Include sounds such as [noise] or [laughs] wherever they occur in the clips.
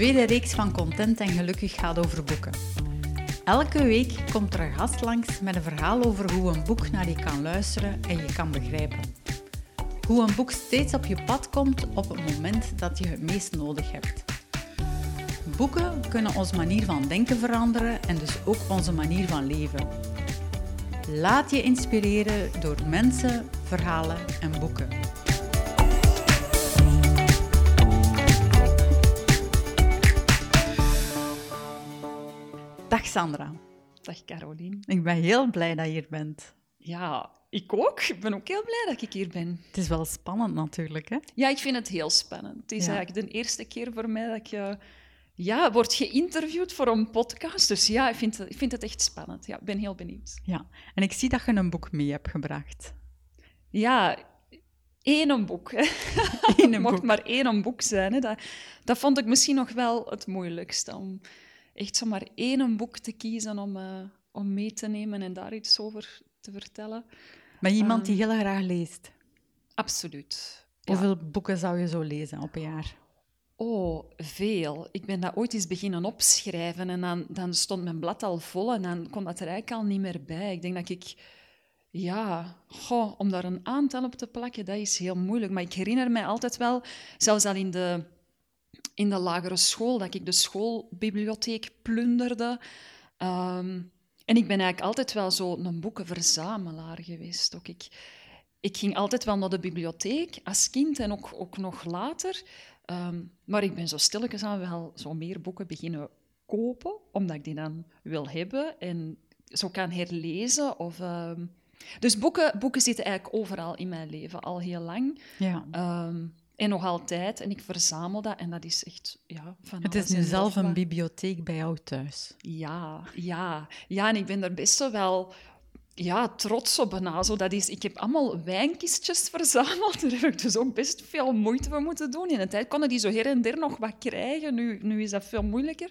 tweede reeks van Content en Gelukkig gaat over boeken. Elke week komt er een gast langs met een verhaal over hoe een boek naar je kan luisteren en je kan begrijpen. Hoe een boek steeds op je pad komt op het moment dat je het meest nodig hebt. Boeken kunnen onze manier van denken veranderen en dus ook onze manier van leven. Laat je inspireren door mensen, verhalen en boeken. Dag Sandra. Dag Carolien. Ik ben heel blij dat je hier bent. Ja, ik ook. Ik ben ook heel blij dat ik hier ben. Het is wel spannend natuurlijk, hè? Ja, ik vind het heel spannend. Het is Ja. eigenlijk de eerste keer voor mij dat ik eh, ja, word geïnterviewd voor een podcast. Dus ja, ik vind, het- ik vind het echt spannend. Ja, ik ben heel benieuwd. Ja. En ik zie dat je een boek mee hebt gebracht. Ja, één boek. Hè. Eén Het [laughs] mocht boek. maar één boek zijn. Hè. Dat, dat vond ik misschien nog wel het moeilijkste. Om echt zomaar één boek te kiezen om, eh, om mee te nemen en daar iets over te vertellen. Je iemand Ehm, die heel graag leest? Absoluut. Ja. Hoeveel boeken zou je zo lezen op een jaar? Oh, veel. Ik ben dat ooit eens beginnen opschrijven en dan, dan stond mijn blad al vol en dan kon dat er eigenlijk al niet meer bij. Ik denk dat ik, ja, goh, om daar een aantal op te plakken, dat is heel moeilijk. Maar ik herinner mij altijd wel, zelfs al in de, in de lagere school, dat ik de schoolbibliotheek plunderde. Ehm, en ik ben eigenlijk altijd wel zo een boekenverzamelaar geweest. Ook ik, ik ging altijd wel naar de bibliotheek als kind en ook, ook nog later. Ehm, maar ik ben zo stilletjes aan wel zo meer boeken beginnen kopen, omdat ik die dan wil hebben en zo kan herlezen. Of, ehm, Dus boeken, boeken zitten eigenlijk overal in mijn leven, al heel lang. Ja. En nog altijd. En ik verzamel dat en dat is echt ja, van Het is nu zelf een bibliotheek bij jou thuis. Ja, ja. Ja, en ik ben er best wel wel ja, trots op bijna. Zo, dat is, ik heb allemaal wijnkistjes verzameld. [laughs] Daar heb ik dus ook best veel moeite voor moeten doen. In de tijd konden die zo her en der nog wat krijgen. Nu, nu is dat veel moeilijker.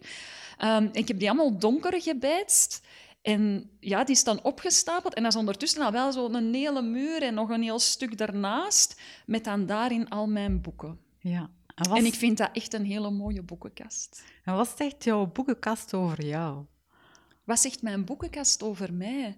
Ehm, ik heb die allemaal donker gebijtst. En ja, die staan opgestapeld. En dat is ondertussen al wel zo'n hele muur en nog een heel stuk daarnaast. Met dan daarin al mijn boeken. Ja. En En ik vind dat echt een hele mooie boekenkast. en wat zegt jouw boekenkast over jou? Wat zegt mijn boekenkast over mij?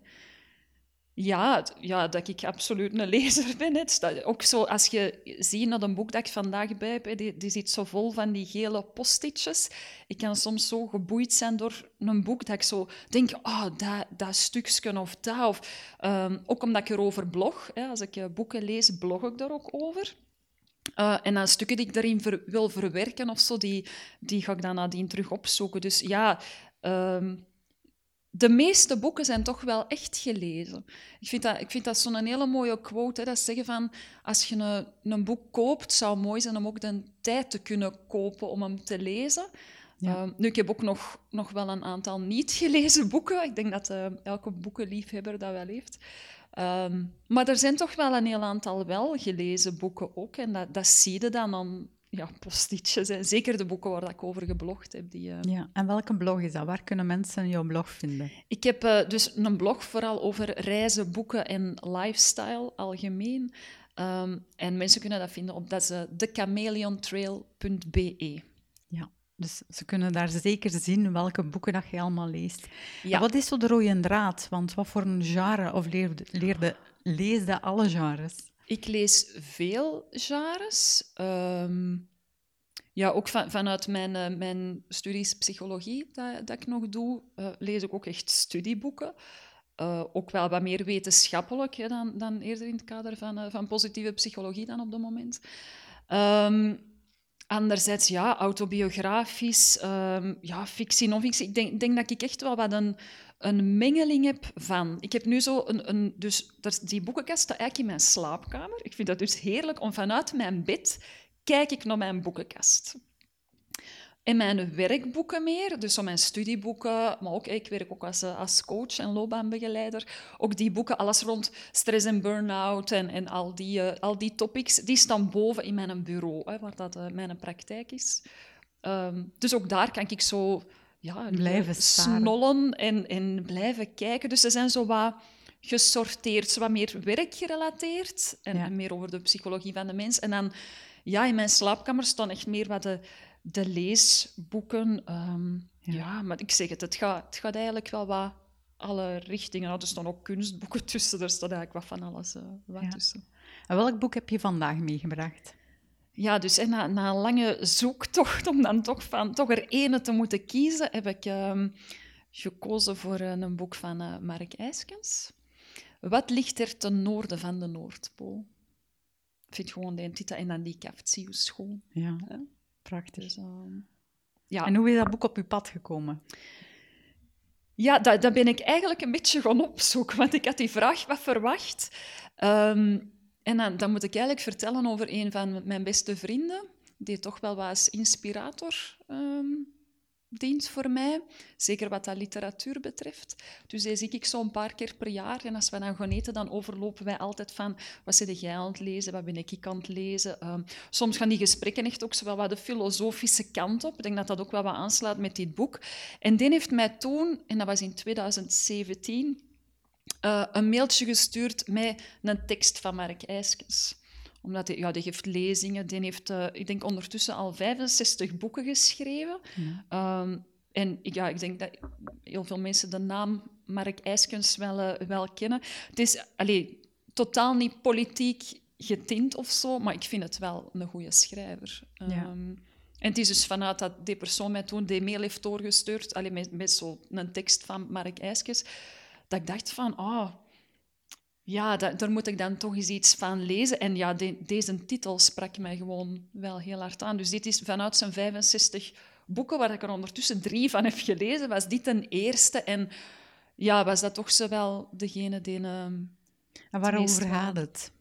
Ja, ja, dat ik absoluut een lezer [laughs] ben. Het staat ook zo, als je ziet naar een boek dat ik vandaag bij heb, die, die zit zo vol van die gele postitjes. Ik kan soms zo geboeid zijn door een boek dat ik zo denk, oh, dat, dat stukje of dat. Of, ehm, ook omdat ik erover blog. Hè, als ik eh, boeken lees, blog ik daar ook over. Eh, en dan stukken die ik daarin wil verwerken of zo, die, die ga ik dan nadien terug opzoeken. Dus ja, ehm, de meeste boeken zijn toch wel echt gelezen. Ik vind dat, ik vind dat zo'n hele mooie quote. Hè, dat ze zeggen van, als je een, een boek koopt, zou het mooi zijn om ook de tijd te kunnen kopen om hem te lezen. Ja. Ehm, nu, ik heb ook nog, nog wel een aantal niet gelezen boeken. Ik denk dat eh, elke boekenliefhebber dat wel heeft. Ehm, maar er zijn toch wel een heel aantal wel gelezen boeken ook. En dat, dat zie je dan aan ja, postitjes. En zeker de boeken waar dat ik over geblogd heb. Die, eh, Ja. En welke blog is dat? Waar kunnen mensen jouw blog vinden? ik heb eh, dus een blog vooral over reizen, boeken en lifestyle algemeen. Ehm, en mensen kunnen dat vinden op dat is, eh, thechameleontrail.be. Ja. Dus ze kunnen daar zeker zien welke boeken dat je allemaal leest. Ja. Wat is zo de rode draad? Want wat voor een genre, of leerde, leerde, leesde alle genres? Ik lees veel genres. Ehm, ja, ook van, vanuit mijn, eh, mijn studies psychologie dat, dat ik nog doe, eh, lees ik ook echt studieboeken. Eh, ook wel wat meer wetenschappelijk hè, dan, dan eerder in het kader van, van positieve psychologie dan op dat moment. Ehm, anderzijds, ja, autobiografisch, ehm, ja, fictie, non-fictie. Ik denk, denk dat ik echt wel wat een, mengeling heb van. Ik heb nu zo een... een dus die boekenkast staat eigenlijk in mijn slaapkamer. Ik vind dat dus heerlijk om vanuit mijn bed kijk ik naar mijn boekenkast. En mijn werkboeken meer, dus zo mijn studieboeken, maar ook ik werk ook als, eh, als coach en loopbaanbegeleider. Ook die boeken, alles rond stress en burn-out en, en al, die, eh, al die topics, die staan boven in mijn bureau, hè, waar dat eh, mijn praktijk is. Ehm, dus ook daar kan ik zo ja, Blijven snollen en, en blijven kijken. Dus ze zijn zo wat gesorteerd, zo wat meer werkgerelateerd en Ja. meer over de psychologie van de mens. En dan, ja, in mijn slaapkamer staan echt meer wat de de leesboeken. Ehm, ja. maar ik zeg het, het gaat, het gaat eigenlijk wel wat alle richtingen. Nou, er staan ook kunstboeken tussen, er staat eigenlijk wat van alles uh, wat tussen. En welk boek heb je vandaag meegebracht? Ja, dus na, na een lange zoektocht om dan toch, van, toch er ene te moeten kiezen, heb ik ehm, gekozen voor een boek van uh, Mark IJskens. Wat ligt er ten noorden van de Noordpool? Ik vind gewoon de titel en dan die hoe schoon. Ja, prachtig. Dus, ehm, ja. En hoe is dat boek op uw pad gekomen? Ja, dat, dat ben ik eigenlijk een beetje gaan opzoeken, want ik had die vraag wat verwacht. Ehm, en dan, dan, moet ik eigenlijk vertellen over een van mijn beste vrienden, die toch wel wat als inspirator um, dient voor mij. Zeker wat dat literatuur betreft. Dus die zie ik zo'n paar keer per jaar. En als we dan gaan eten, dan overlopen wij altijd van... Wat zit jij aan het lezen? Wat ben ik aan het lezen? Um, soms gaan die gesprekken echt ook zo wel wat de filosofische kant op. Ik denk dat dat ook wel wat aanslaat met dit boek. En die heeft mij toen, en dat was in 2017... Uh, een mailtje gestuurd met een tekst van Mark IJskens omdat hij, ja, die geeft lezingen. Die heeft, uh, ik denk, ondertussen al 65 boeken geschreven. Ehm, en ja, ik denk dat heel veel mensen de naam Mark IJskens wel, uh, wel kennen. Het is allee, totaal niet politiek getint of zo, maar ik vind het wel een goede schrijver. Ja. Ehm, en het is dus vanuit dat die persoon mij toen die mail heeft doorgestuurd, allee, met, met zo'n tekst van Mark IJskens, dat ik dacht van, oh, ja, daar moet ik dan toch eens iets van lezen. En ja, deze titel sprak mij gewoon wel heel hard aan. Dus dit is vanuit zijn 65 boeken, waar ik er ondertussen drie van heb gelezen, was dit een eerste. En ja, was dat toch zo wel degene die... Uh, en waarover gaat het?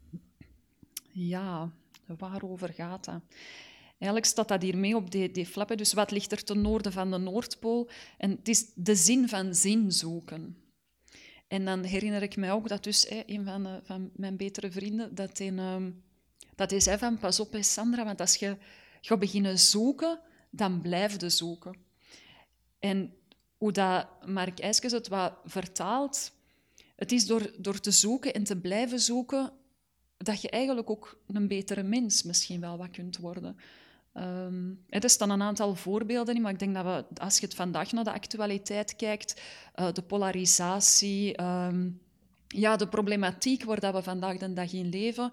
Ja, waarover gaat dat? Eigenlijk staat dat hier mee op die, die flappen. Dus wat ligt er ten noorden van de Noordpool? En het is de zin van zin zoeken. En dan herinner ik mij ook dat dus hè, een van, van mijn betere vrienden, dat hij, uh, dat zei van, pas op Sandra, want als je gaat beginnen zoeken, dan blijf je zoeken. En hoe dat Mark IJskes het wat vertaalt, het is door, door te zoeken en te blijven zoeken dat je eigenlijk ook een betere mens misschien wel wat kunt worden. Um, er staan een aantal voorbeelden in, maar ik denk dat we, als je het vandaag naar de actualiteit kijkt, uh, de polarisatie, um, ja, de problematiek waar dat we vandaag de dag in leven,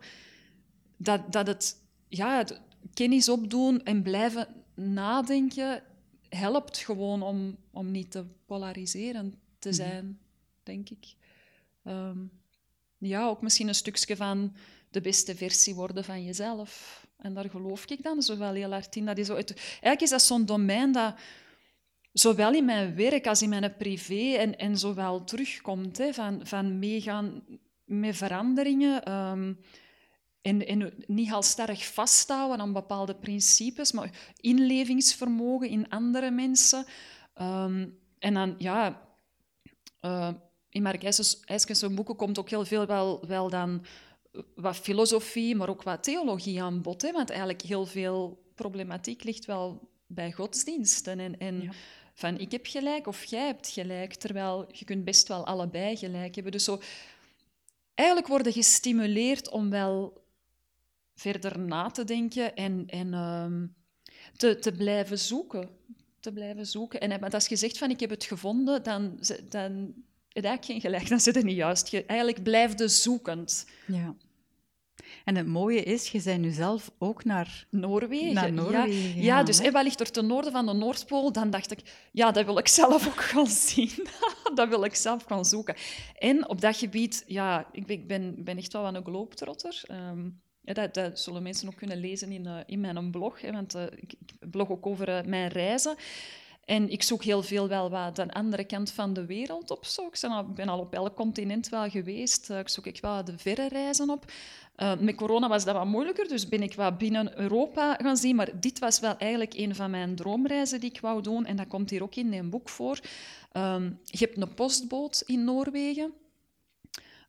dat, dat het, ja, het kennis opdoen en blijven nadenken helpt gewoon om, om niet te polariseren te mhm. zijn, denk ik. Um, ja, ook misschien een stukje van de beste versie worden van jezelf. En daar geloof ik dan zo wel heel hard in. Dat is eigenlijk is dat zo'n domein dat zowel in mijn werk als in mijn privé en, en zowel terugkomt. Hè, van, van meegaan met veranderingen. Um, en, en niet halstarrig vasthouden aan bepaalde principes, maar inlevingsvermogen in andere mensen. Um, en dan, ja... Uh, in Mark IJskens boeken komt ook heel veel wel, wel dan wat filosofie, maar ook wat theologie aan bod. Hè? Want eigenlijk heel veel problematiek ligt wel bij godsdiensten. En, en van ik heb gelijk of jij hebt gelijk, terwijl je kunt best wel allebei gelijk hebben. Dus zo, eigenlijk worden gestimuleerd om wel verder na te denken en, en um, te, te blijven zoeken. Te blijven zoeken. En als je zegt van ik heb het gevonden, dan, dan heb je geen gelijk, [laughs] dan zit het niet juist. Je, eigenlijk blijf zoekend. Ja. En het mooie is, je bent nu zelf ook naar Noorwegen. Naar Noorwegen ja, ja, dus wat ligt er ten noorden van de Noordpool? Dan dacht ik, ja, dat wil ik zelf ook [laughs] gaan zien. [laughs] dat wil ik zelf gaan zoeken. En op dat gebied, ja, ik ben, ben echt wel een globetrotter. Um, dat, dat, zullen mensen ook kunnen lezen in, uh, in mijn blog, hè, want uh, ik, ik, blog ook over uh, mijn reizen. En ik zoek heel veel wel wat de andere kant van de wereld op. Ik ben al, op elk continent wel geweest. ik zoek ik wel de verre reizen op. Uh, met corona was dat wat moeilijker, dus ben ik wat binnen Europa gaan zien. Maar dit was wel eigenlijk een van mijn droomreizen die ik wou doen. En dat komt hier ook in mijn boek voor. Um, je hebt een postboot in Noorwegen.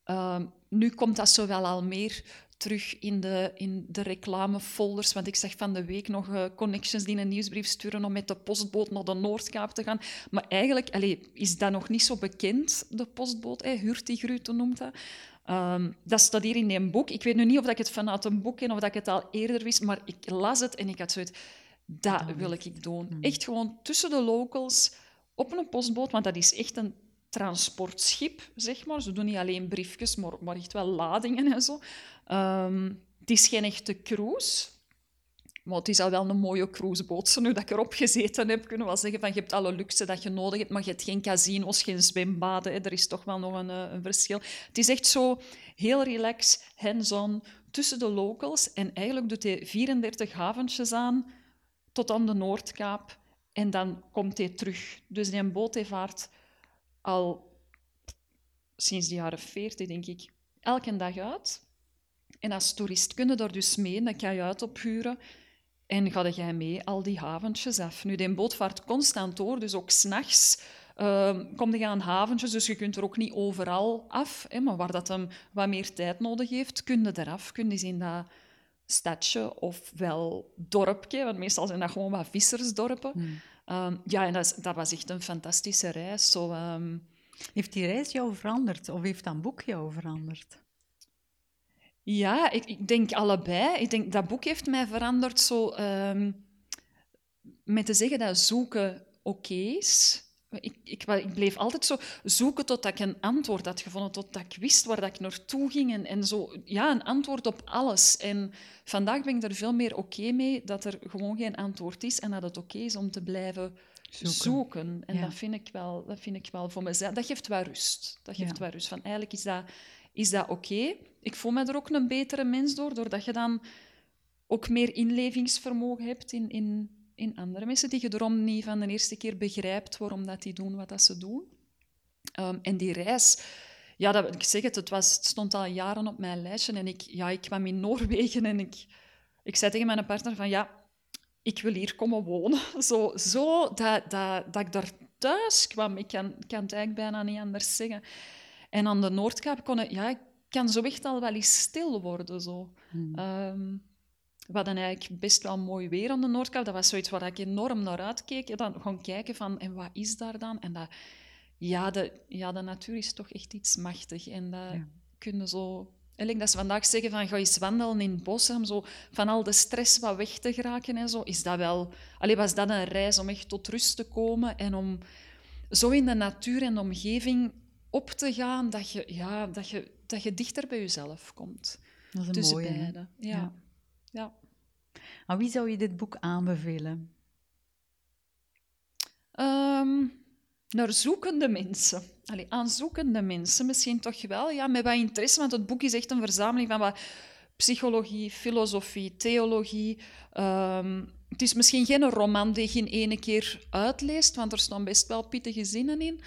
Uh, nu komt dat zo wel al meer terug in de, in de reclamefolders. Want ik zeg van de week nog uh, connections die een nieuwsbrief sturen om met de postboot naar de Noordkaap te gaan. Maar eigenlijk allez, is dat nog niet zo bekend, de postboot. Hey, Hurtigrute noemt dat. Um, dat staat hier in een boek. Ik weet nu niet of ik het vanuit een boek ken of dat ik het al eerder wist, maar ik las het en ik had zoiets... Dat wil ik doen. Hmm. Echt gewoon tussen de locals op een postboot, want dat is echt een transportschip, zeg maar. Ze doen niet alleen briefjes, maar, maar echt wel ladingen en zo. Ehm, het is geen echte cruise. Maar het is al wel een mooie cruiseboot. Zo nu dat ik erop gezeten heb, kunnen we wel zeggen van je hebt alle luxe dat je nodig hebt, maar je hebt geen casino's, geen zwembaden. Hè. Er is toch wel nog een, eh, een verschil. Het is echt zo heel relaxed, hands-on, tussen de locals. En eigenlijk doet hij 34 haventjes aan tot aan de Noordkaap. En dan komt hij terug. Dus die boot hij vaart al sinds de jaren 40, denk ik, elke dag uit. En als toerist kun je daar dus mee, dan kan je uit ophuren. En ga jij mee al die haventjes af. Nu, die boot vaart constant door, dus ook s'nachts um, kom je aan haventjes, dus je kunt er ook niet overal af. Hè, maar waar dat hem wat meer tijd nodig heeft, kun je eraf. Kun je eens in dat stadje of wel dorpje, want meestal zijn dat gewoon wat vissersdorpen. Hmm. Um, ja, en dat, is- dat was echt een fantastische reis. Zo, um, Heeft die reis jou veranderd? Of heeft dat boek jou veranderd? Ja, ik, ik denk allebei. Ik denk dat boek heeft mij veranderd zo ehm, met te zeggen dat zoeken oké is. Ik, ik, bleef altijd zo zoeken totdat ik een antwoord had gevonden, totdat ik wist waar dat ik naartoe ging. En, en zo, ja, een antwoord op alles. En vandaag ben ik er veel meer oké mee dat er gewoon geen antwoord is en dat het oké is om te blijven Zoeken. zoeken. En Ja. dat, vind ik wel, dat vind ik wel voor mezelf. Dat geeft wel rust. Dat geeft Ja. wel rust. Van, eigenlijk is dat, is dat oké. Ik voel me er ook een betere mens door, doordat je dan ook meer inlevingsvermogen hebt in, in, in andere mensen, die je niet van de eerste keer begrijpt waarom dat die doen wat dat ze doen. Ehm, en die reis, ja, dat, ik zeg het, het, was, het stond al jaren op mijn lijstje en ik, ja, ik kwam in [laughs] Noorwegen en ik, ik zei tegen mijn partner van, ja, ik wil hier komen wonen. [laughs] Zo, zo dat, dat, dat ik daar thuis kwam. Ik kan, kan het eigenlijk bijna niet anders zeggen. En aan de Noordkaap kon ik, ja, ik kan zo echt al wel eens stil worden. Zo. Hmm. Ehm, we hadden eigenlijk best wel mooi weer aan de Noordkaap. Dat was zoiets waar ik enorm naar uitkeek. En dan gewoon kijken van, en wat is daar dan? En dat, ja, de, ja, de natuur is toch echt iets machtig. En dat Ja. kun je zo... Eigenlijk dat ze vandaag zeggen van, ga eens wandelen in het bos, om zo van al de stress wat weg te geraken en zo. Is dat wel... Allee, was dat een reis om echt tot rust te komen en om zo in de natuur en de omgeving op te gaan dat je, ja, dat je, dat je dichter bij jezelf komt. Dat is een mooie. beide. Ja. Ja. Ja. Aan wie zou je dit boek aanbevelen? Ehm, naar zoekende mensen. Allee, aan zoekende mensen misschien toch wel. Ja, met wat interesse, want het boek is echt een verzameling van wat psychologie, filosofie, theologie. Ehm, het is misschien geen roman die je in ene keer uitleest, want er staan best wel pittige zinnen in.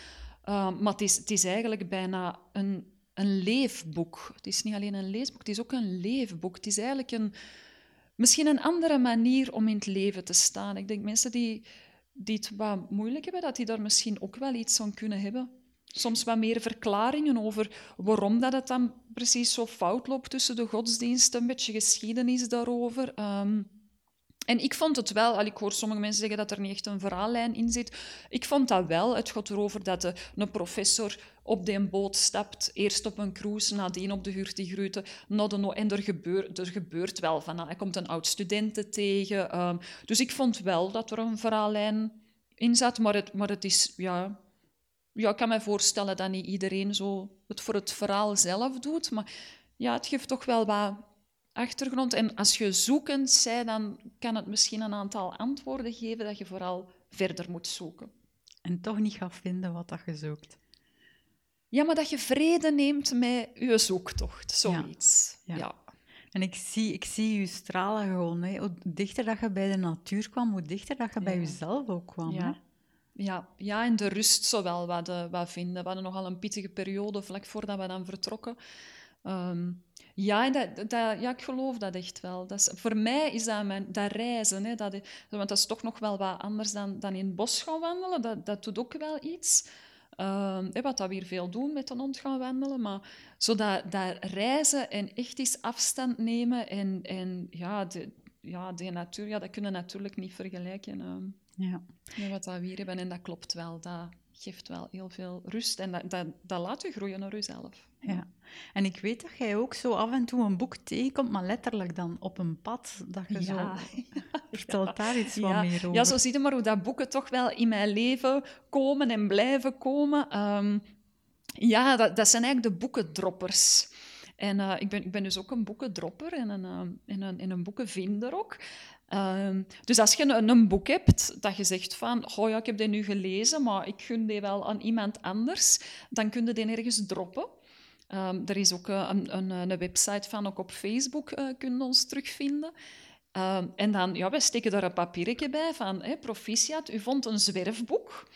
Ehm, maar het is, het is eigenlijk bijna een, een leefboek. Het is niet alleen een leesboek, het is ook een leefboek. Het is eigenlijk een, misschien een andere manier om in het leven te staan. Ik denk mensen die, die het wat moeilijk hebben, dat die daar misschien ook wel iets aan kunnen hebben. Soms wat meer verklaringen over waarom dat het dan precies zo fout loopt tussen de godsdiensten, een beetje geschiedenis daarover. Ehm, en ik vond het wel, al ik hoor sommige mensen zeggen dat er niet echt een verhaallijn in zit. Ik vond dat wel. Het gaat erover dat de, een professor op die boot stapt, eerst op een cruise, nadien op de Hurtigrute. naar de no- En er gebeurt, er gebeurt wel van. Hij komt een oud studenten tegen. ehm, dus ik vond wel dat er een verhaallijn in zat. Maar het, maar het is, ja, ja, ik kan me voorstellen dat niet iedereen zo het voor het verhaal zelf doet. Maar ja, het geeft toch wel wat achtergrond. En als je zoekend bent, dan kan het misschien een aantal antwoorden geven dat je vooral verder moet zoeken. En toch niet gaat vinden wat dat je zoekt. Ja, maar dat je vrede neemt met je zoektocht, zoiets. Ja. Ja. En ik zie, ik zie je stralen gewoon. Hè. Hoe dichter dat je bij de natuur kwam, hoe dichter dat je bij Ja. jezelf ook kwam. Hè. Ja. Ja, ja, en de rust zowel wat, eh, wat vinden. We hadden nogal een pittige periode vlak voordat we dan vertrokken. Ehm, ja, dat, dat, ja, ik geloof dat echt wel. Dat is, voor mij is dat, mijn, dat reizen, hè, dat, want dat is toch nog wel wat anders dan, dan in het bos gaan wandelen. Dat, dat doet ook wel iets. Ehm, wat dat we hier veel doen met een hond gaan wandelen. Maar zo dat, dat reizen en echt eens afstand nemen en, en ja, de, ja, de natuur, ja, dat kunnen we natuurlijk niet vergelijken. ehm Ja. met wat dat we hier hebben. En dat klopt wel. Dat geeft wel heel veel rust. En dat, dat, dat laat je groeien naar jezelf. Ja, en ik weet dat jij ook zo af en toe een boek tegenkomt, maar letterlijk dan op een pad, dat je zo... [laughs] Vertel daar iets wat meer over. Ja, zo zie je maar hoe dat boeken toch wel in mijn leven komen en blijven komen. Ehm, ja, dat, dat zijn eigenlijk de boekendroppers. En uh, ik, ben, ik ben dus ook een boekendropper en een, uh, en een, en een boekenvinder ook. Um, dus als je een, een, boek hebt dat je zegt van, oh ja, ik heb die nu gelezen, maar ik gun die wel aan iemand anders, dan kun je die ergens droppen. Um, er is ook uh, een, een, een, website van, ook op Facebook uh, kun je ons terugvinden. Um, en dan, ja, wij steken daar een papiertje bij van, proficiat, u vond een zwerfboek.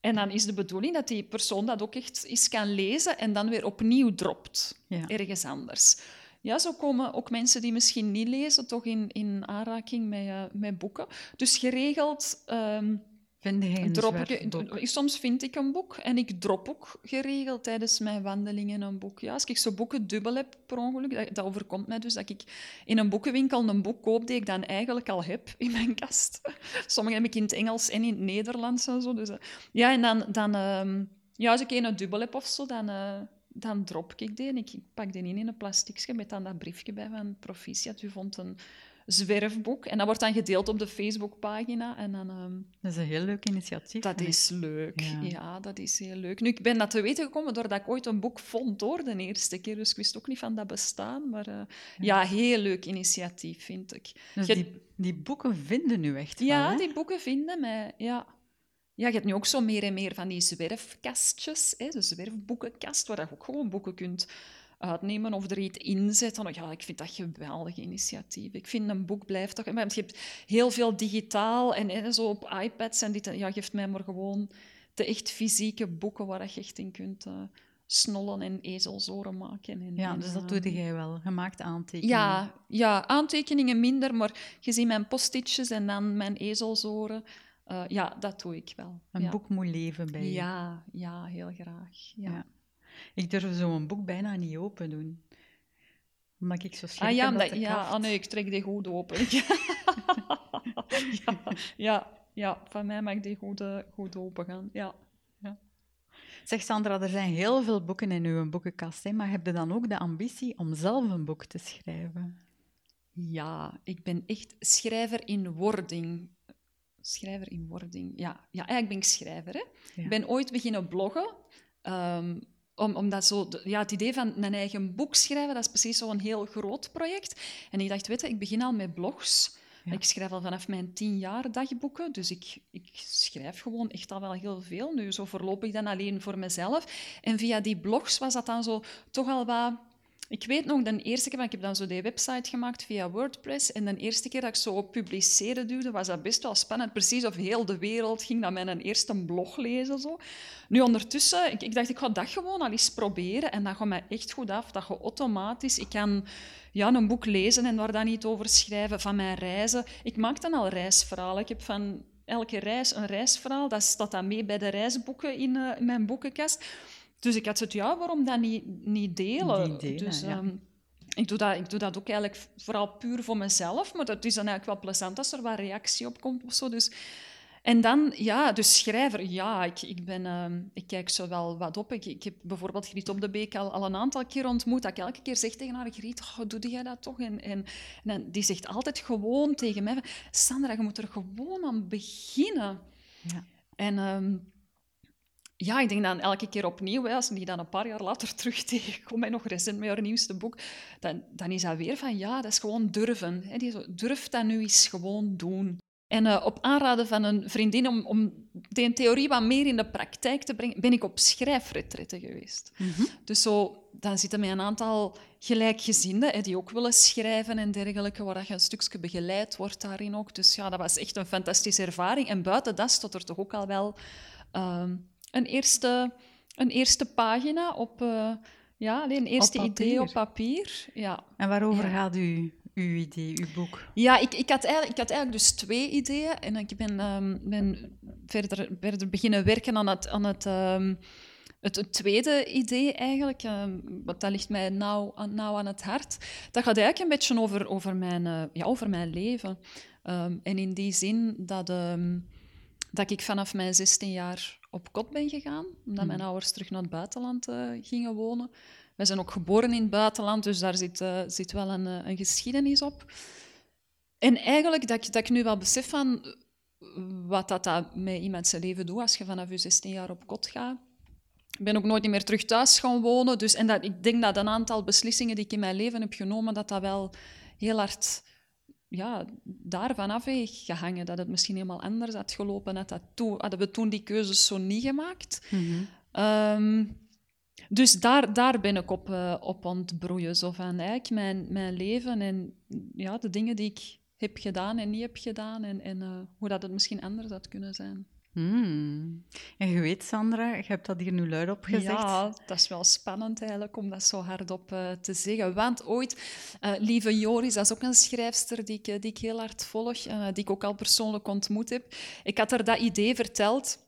En dan is de bedoeling dat die persoon dat ook echt eens kan lezen en dan weer opnieuw dropt, ja. ergens anders. Ja, zo komen ook mensen die misschien niet lezen toch in, in aanraking met, uh, met boeken. Dus geregeld... Um, Vind je drop ik, Soms vind ik een boek en ik drop ook geregeld tijdens mijn wandelingen een boek. Ja, als ik zo boeken dubbel heb per ongeluk, dat, dat, overkomt mij dus dat ik in een boekenwinkel een boek koop die ik dan eigenlijk al heb in mijn kast. [laughs] Sommige heb ik in het Engels en in het Nederlands en zo. Dus, uh, ja, en dan, dan uh, ja, als ik een dubbel heb of zo, dan, uh, dan drop ik die en ik pak die in in een plasticje met dan dat briefje bij van Proficiat. U vond een zwerfboek. En dat wordt dan gedeeld op de Facebookpagina. En dan, um, dat is een heel leuk initiatief. Dat is leuk, ja. dat is heel leuk. Nu, ik ben dat te weten gekomen doordat ik ooit een boek vond, hoor, de eerste keer. Dus ik wist ook niet van dat bestaan. Maar uh, ja. heel leuk initiatief, vind ik. Dus die, die boeken vinden nu echt Ja, wel, die boeken vinden mij, ja. Ja, je hebt nu ook zo meer en meer van die zwerfkastjes, hè, de zwerfboekenkast, waar je ook gewoon boeken kunt uitnemen of er iets inzetten. Ja, ik vind dat geweldig initiatief. Ik vind een boek blijft toch... Je hebt heel veel digitaal en, en zo op iPads en dit. Ja, geeft mij maar gewoon de echt fysieke boeken waar je echt in kunt... Uh, snollen en ezelzoren maken. En, ja, dus dat doe eh, jij wel. Gemaakt aantekeningen. Ja, ja, aantekeningen minder, maar gezien mijn postitjes en dan mijn ezelzoren, uh, ja, dat doe ik wel. Een boek moet leven bij je. Ja, ja heel graag. Ja. ja. Ik durf zo'n boek bijna niet open doen. Omdat ik zo schrik ah, ja, omdat, ja, ah, nee, ik trek die goed open. [laughs] ja, ja, ja, van mij mag die goed, uh, goed open gaan. Ja. ja. Zeg Sandra, er zijn heel veel boeken in uw boekenkast, hè, maar heb je dan ook de ambitie om zelf een boek te schrijven? Ja, ik ben echt schrijver in wording. Schrijver in wording, ja. Ja, eigenlijk ben ik schrijver. Hè. Ik ben ooit beginnen bloggen. Um, om, omdat zo, ja, het idee van een eigen boek schrijven, dat is precies zo'n heel groot project. En ik dacht, weet je, ik begin al met blogs. Ik schrijf al vanaf mijn tien jaar dagboeken, dus ik, ik schrijf gewoon echt al wel heel veel. Nu, zo voorlopig dan alleen voor mezelf. En via die blogs was dat dan zo toch al wat ik weet nog, de eerste keer, ik heb dan zo die website gemaakt via WordPress. En de eerste keer dat ik zo op publiceren duwde, was dat best wel spannend. Precies of heel de wereld ging naar mijn eerste blog lezen. Zo. Nu ondertussen, ik, dacht, ik ga dat gewoon al eens proberen. En dat gaat mij echt goed af. Dat je automatisch, ik kan ja, een boek lezen en daar dan niet over schrijven van mijn reizen. Ik maak dan al reisverhalen. Ik heb van elke reis een reisverhaal. Dat staat dan mee bij de reisboeken in, in mijn boekenkast. Dus ik had het ja, waarom dat niet, niet delen? dus, ehm, ik, doe dat, ik doe dat ook eigenlijk vooral puur voor mezelf, maar dat is dan eigenlijk wel plezant als er wat reactie op komt of zo. Dus, en dan, ja, dus schrijver, ja, ik, ik, ben, ehm, ik kijk zo wel wat op. Ik, ik heb bijvoorbeeld Griet op de Beek al, al een aantal keer ontmoet, dat ik elke keer zeg tegen haar, Griet, oh, doe jij dat toch? En, en, en, die zegt altijd gewoon tegen mij, Sandra, je moet er gewoon aan beginnen. Ja. En... Um, ja, ik denk dan elke keer opnieuw, hè, als ik die dan een paar jaar later [laughs] terug tegenkom en nog recent met haar nieuwste boek, dan, dan is dat weer van, ja, dat is gewoon durven. Hè. Die durf dat nu eens gewoon doen. En uh, op aanraden van een vriendin, om, om die theorie wat meer in de praktijk te brengen, ben ik op schrijfretretten geweest. Mm -hmm. Dus zo, dan zitten met een aantal gelijkgezinden hè, die ook willen schrijven en dergelijke, waar je een stukje begeleid wordt daarin ook. Dus ja, dat was echt een fantastische ervaring. En buiten dat stond er toch ook al wel... Uh, een eerste, een eerste pagina op... Uh, ja, alleen een eerste idee op papier. Ja. En waarover gaat u, uw idee, uw boek? Ja, ik, ik, had eigenlijk, ik had eigenlijk dus twee ideeën. En ik ben, um, ben verder, verder beginnen werken aan het... Aan het um, het, het, tweede idee eigenlijk, um, wat dat ligt mij nauw, nauw aan het hart, dat gaat eigenlijk een beetje over, over, mijn, uh, ja, over mijn leven. En in die zin dat... Dat ik vanaf mijn 16 jaar op kot ben gegaan, omdat mijn ouders terug naar het buitenland uh, gingen wonen. Wij zijn ook geboren in het buitenland, dus daar zit, uh, zit wel een, een, geschiedenis op. En eigenlijk dat ik, dat ik nu wel besef van wat dat, dat met iemand zijn leven doet als je vanaf je 16 jaar op kot gaat. Ik ben ook nooit meer terug thuis gaan wonen. Dus, en dat, ik denk dat een aantal beslissingen die ik in mijn leven heb genomen, dat dat wel heel hard ja, daarvan af heeft gehangen. Dat het misschien helemaal anders had gelopen. Dat dat toen, hadden we toen die keuzes zo niet gemaakt. Mhm. Ehm, dus daar, daar ben ik op, uh, op ontbroeien. Zo van eigenlijk mijn, mijn leven en ja, de dingen die ik heb gedaan en niet heb gedaan. En, en uh, hoe dat het misschien anders had kunnen zijn. Hmm. En je weet, Sandra, je hebt dat hier nu luid op gezegd. Ja, dat is wel spannend eigenlijk om dat zo hardop uh, te zeggen. Want ooit, uh, Lieve Joris, dat is ook een schrijfster die ik, die ik heel hard volg, die ik ook al persoonlijk ontmoet heb. Ik had haar dat idee verteld.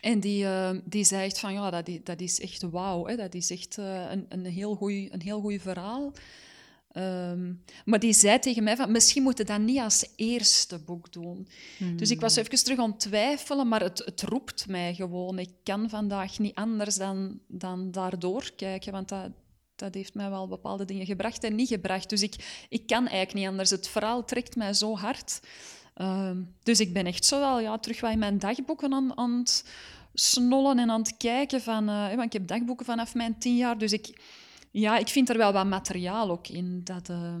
En die, die zei echt van, ja, dat, dat is echt wauw. Dat is echt een, een heel goed verhaal. Um, maar die zei tegen mij van, misschien moeten we dat niet als eerste boek doen. Dus ik was hmm. even terug aan het twijfelen, maar het, het, roept mij gewoon. Ik kan vandaag niet anders dan, dan daardoor kijken, want dat, dat heeft mij wel bepaalde dingen gebracht en niet gebracht. Dus ik, ik kan eigenlijk niet anders. Het verhaal trekt mij zo hard. Um, dus ik ben echt zo wel ja, terug in mijn dagboeken aan, aan het snollen en aan het kijken. Van, uh, want ik heb dagboeken vanaf mijn tien jaar, dus ik ja, ik vind er wel wat materiaal ook in. Dat, uh,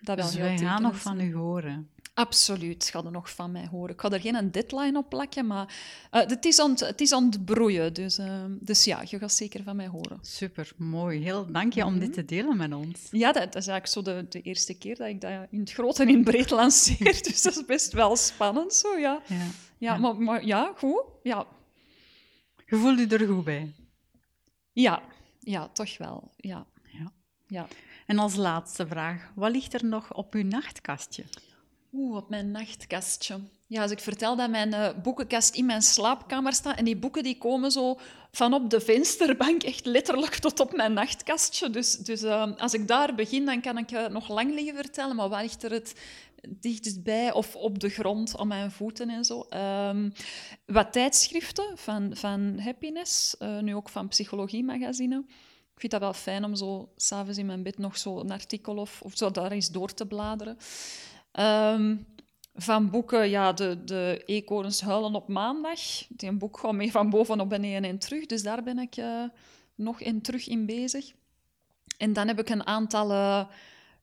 dat wel dus wij gaan nog van u horen. Absoluut, ga er nog van mij horen. Ik ga er geen deadline op plakken, maar uh, het, is aan het, is aan het broeien. Dus, uh, dus ja, je gaat zeker van mij horen. Super, mooi. Heel dank je om dit mhm. te delen met ons. Ja, dat, is eigenlijk zo de, de, eerste keer dat ik dat in het groot en in het breed lanceer. [laughs] dus dat is best wel spannend, zo ja. Ja, ja, ja. Maar, maar ja, goed. Ja. Je voelt je er goed bij? Ja, ja, toch wel. Ja. Ja. En als laatste vraag, wat ligt er nog op uw nachtkastje? Oeh, op mijn nachtkastje. Ja, als ik vertel dat mijn uh, boekenkast in mijn slaapkamer staat en die boeken die komen zo van op de vensterbank echt letterlijk tot op mijn nachtkastje. Dus, dus uh, als ik daar begin, dan kan ik uh, nog lang liggen vertellen, maar waar ligt er het dichtstbij of op de grond aan mijn voeten en zo. Um, wat tijdschriften van, van Happiness, nu ook van Psychologie Magazine. Ik vind dat wel fijn om zo s'avonds in mijn bed nog zo een artikel of, of zo daar eens door te bladeren. Ehm, van boeken, ja, de, de Eekhoorns huilen op maandag. Die boek gaat mee van boven op beneden en terug. Dus daar ben ik uh, nog in terug in bezig. En dan heb ik een aantal... Uh,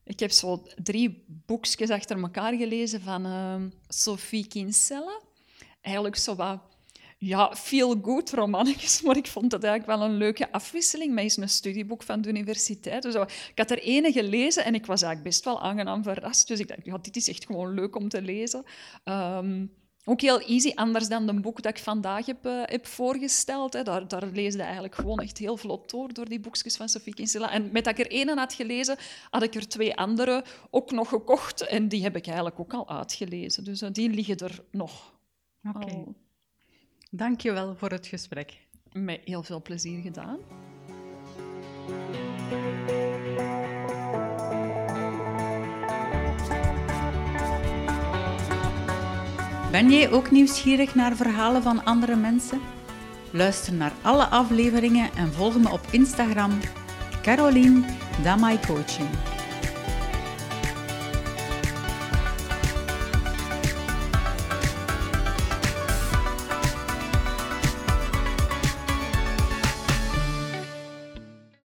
ik heb zo drie boekjes achter elkaar gelezen van uh, Sophie Kinsella. Eigenlijk zo wat ja, feel-good romannetjes, [laughs] maar ik vond het eigenlijk wel een leuke afwisseling. Mij is een studieboek van de universiteit. Dus ik had er ene gelezen en ik was eigenlijk best wel aangenaam verrast. Dus ik dacht, ja, dit is echt gewoon leuk om te lezen. Ehm, ook heel easy, anders dan de boek dat ik vandaag heb, uh, heb voorgesteld. Hè. Daar, daar leesde eigenlijk gewoon echt heel vlot door, door die boekjes van Sophie Kinsella. En met dat ik er ene had gelezen, had ik er twee andere ook nog gekocht. En die heb ik eigenlijk ook al uitgelezen. Dus uh, die liggen er nog. Oké. Je wel voor het gesprek. Met heel veel plezier gedaan. Ben jij ook nieuwsgierig naar verhalen van andere mensen? Luister naar alle afleveringen en volg me op Instagram Caroline Damai Coaching.